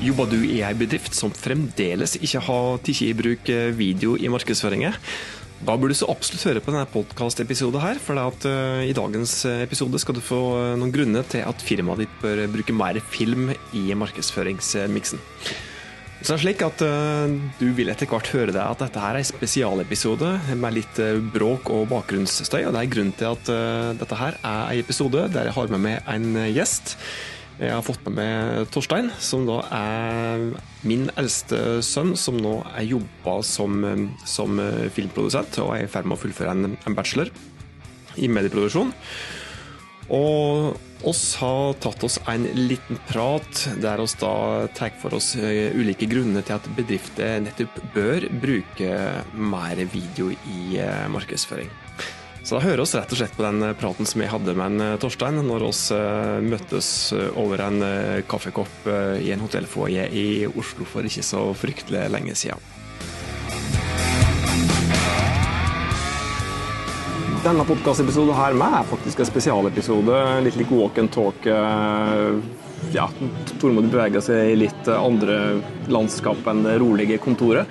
Jobber du i ei bedrift som fremdeles ikke har tatt i bruk video i markedsføringen? Da burde du så absolutt høre på denne podkastepisoden her, for at, uh, i dagens episode skal du få noen grunner til at firmaet ditt bør bruke mer film i markedsføringsmiksen. Så det er slik at Du vil etter hvert høre deg at dette her er en spesialepisode med litt bråk og bakgrunnsstøy. og Det er grunnen til at dette her er en episode der jeg har med meg en gjest. Jeg har fått med meg Torstein, som da er min eldste sønn, som nå er jobba som, som, filmprodusent og er i ferd med å fullføre en, en bachelor i medieproduksjon. Og oss har tatt oss en liten prat der oss da tar for oss eh, ulike grunner til at bedrifter nettopp bør bruke mer video i eh, markedsføring. Så da hører oss rett og slett på den praten som jeg hadde med en eh, Torstein når oss uh, møttes eh, over en kaffekopp i en hotellfoajé i Oslo for ikke så fryktelig lenge siden. Denne podkastepisoden her med er faktisk en spesialepisode. Litt lik walk and talk. Ja, Tormod beveger seg i litt andre landskap enn det rolige kontoret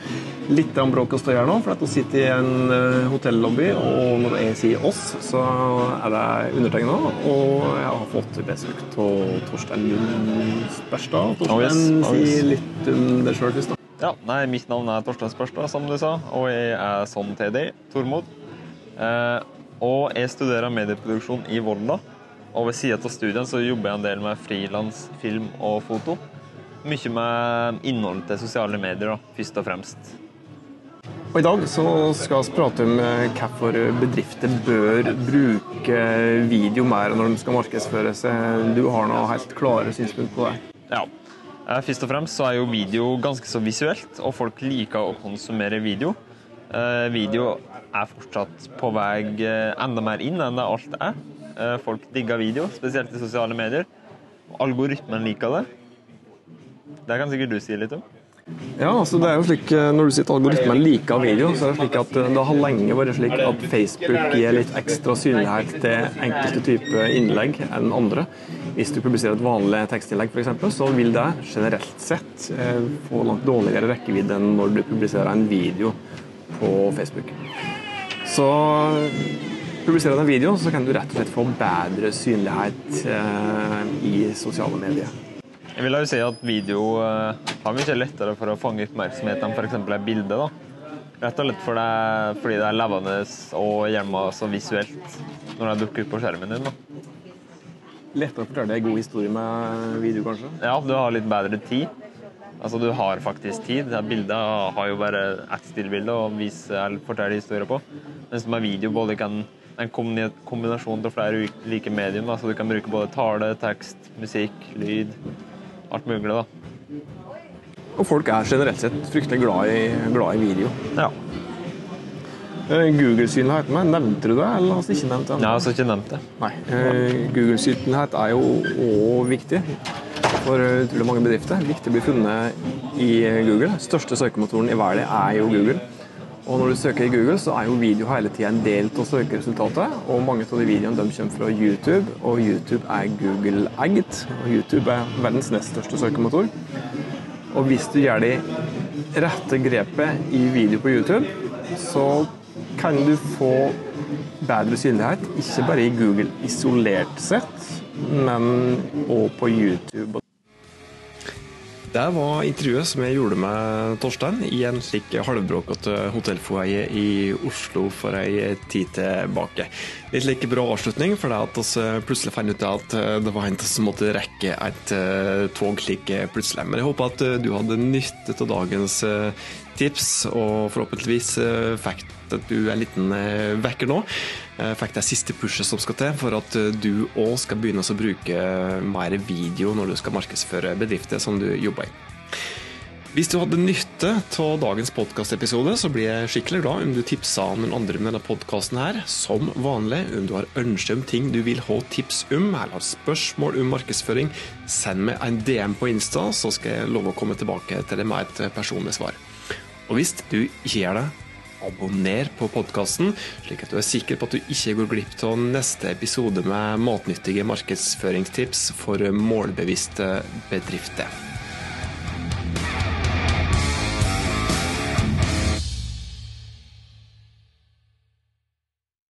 litt bråk å stå her nå, for at hun sitter i en eh, hotellobby. Og når jeg sier oss, så er det undertegna. Og jeg har fått besøk av Torstein Sperstad. Torstein, oh si litt om deg sjøl først. Ja, nei, Mitt navn er Torstein Spørstad, som du sa, og jeg er sånn til deg, Tormod. Eh, og jeg studerer medieproduksjon i Volda. Og ved siden av studien så jobber jeg en del med frilans, film og foto. Mye med innhold til sosiale medier, da, først og fremst. Og I dag så skal vi prate om eh, hvorfor bedrifter bør bruke video mer når de skal markedsføre seg. Du har noe helt klare synspunkt på det? Ja. Eh, først og fremst så er jo video ganske så visuelt, og folk liker å konsumere video. Eh, video er fortsatt på vei enda mer inn enn det alt er. Folk digger video, spesielt i sosiale medier. Algoritmen liker det. Det kan sikkert du si litt om. Ja, altså det er jo slik eh, Når du sier at algoritmen liker video, så er det slik at eh, det har lenge vært slik at Facebook gir litt ekstra synlighet til enkelte typer innlegg enn andre. Hvis du publiserer et vanlig tekstinnlegg f.eks., så vil det generelt sett eh, få langt dårligere rekkevidde enn når du publiserer en video på Facebook. Så publiserer du en video, så kan du rett og slett få bedre synlighet i sosiale medier. Jeg vil jo si at video eh, har mye lettere for å fange oppmerksomhet enn f.eks. et bilde. da. Rett og slett for det, fordi det er levende og hjemme så visuelt når det dukker opp på skjermen din. da. Lettere å fortelle en god historie med video, kanskje? Ja, du har litt bedre tid. Altså, du har faktisk tid. Bilder har jo bare ett stillbilde å vise eller fortelle historier på. Mens med video både kan en kombinasjon av flere like medium. Da, så du kan bruke både tale, tekst, musikk, lyd alt mulig, da. Og folk er generelt sett fryktelig glad i, glad i video. Ja. Eh, Google-synlighet, nevnte du det, eller har du ikke nevnt det? Nei, jeg har ikke nevnt det. Nei. Eh, Google-synlighet er jo òg viktig for utrolig mange bedrifter. Viktig å bli funnet i Google. Største søkemotoren i verden er jo Google. Og når du søker i Google, så er jo video hele tida en del av søkeresultatet. Og mange av de videoene de kommer fra YouTube, og YouTube er Google-eid. Og YouTube er verdens nest største søkemotor. Og hvis du gjør de rette grepet i video på YouTube, så kan du få bedre synlighet, ikke bare i Google isolert sett, men òg på YouTube. Det var intervjuet som jeg gjorde med Torstein i en slik halvbråkete hotellfoaie i Oslo for ei tid tilbake. Litt like bra avslutning, for det at vi plutselig fant ut at det var en som måtte rekke et eh, tog slik plutselig. Men jeg håper at du hadde nytte av dagens eh, tips, og forhåpentligvis eh, fikk du en liten vekker nå. Eh, fikk det siste pushet som skal til for at eh, du òg skal begynne å bruke mer video når du skal markedsføre bedrifter som du jobber i. Hvis du hadde nytte av dagens podkastepisode, så blir jeg skikkelig glad om du tipsa noen andre med denne podkasten her. Som vanlig, om du har ønske om ting du vil ha tips om, eller har spørsmål om markedsføring, send meg en DM på Insta, så skal jeg love å komme tilbake til det med et personlig svar. Og hvis du ikke gjør det, abonner på podkasten, slik at du er sikker på at du ikke går glipp av neste episode med matnyttige markedsføringstips for målbevisste bedrifter.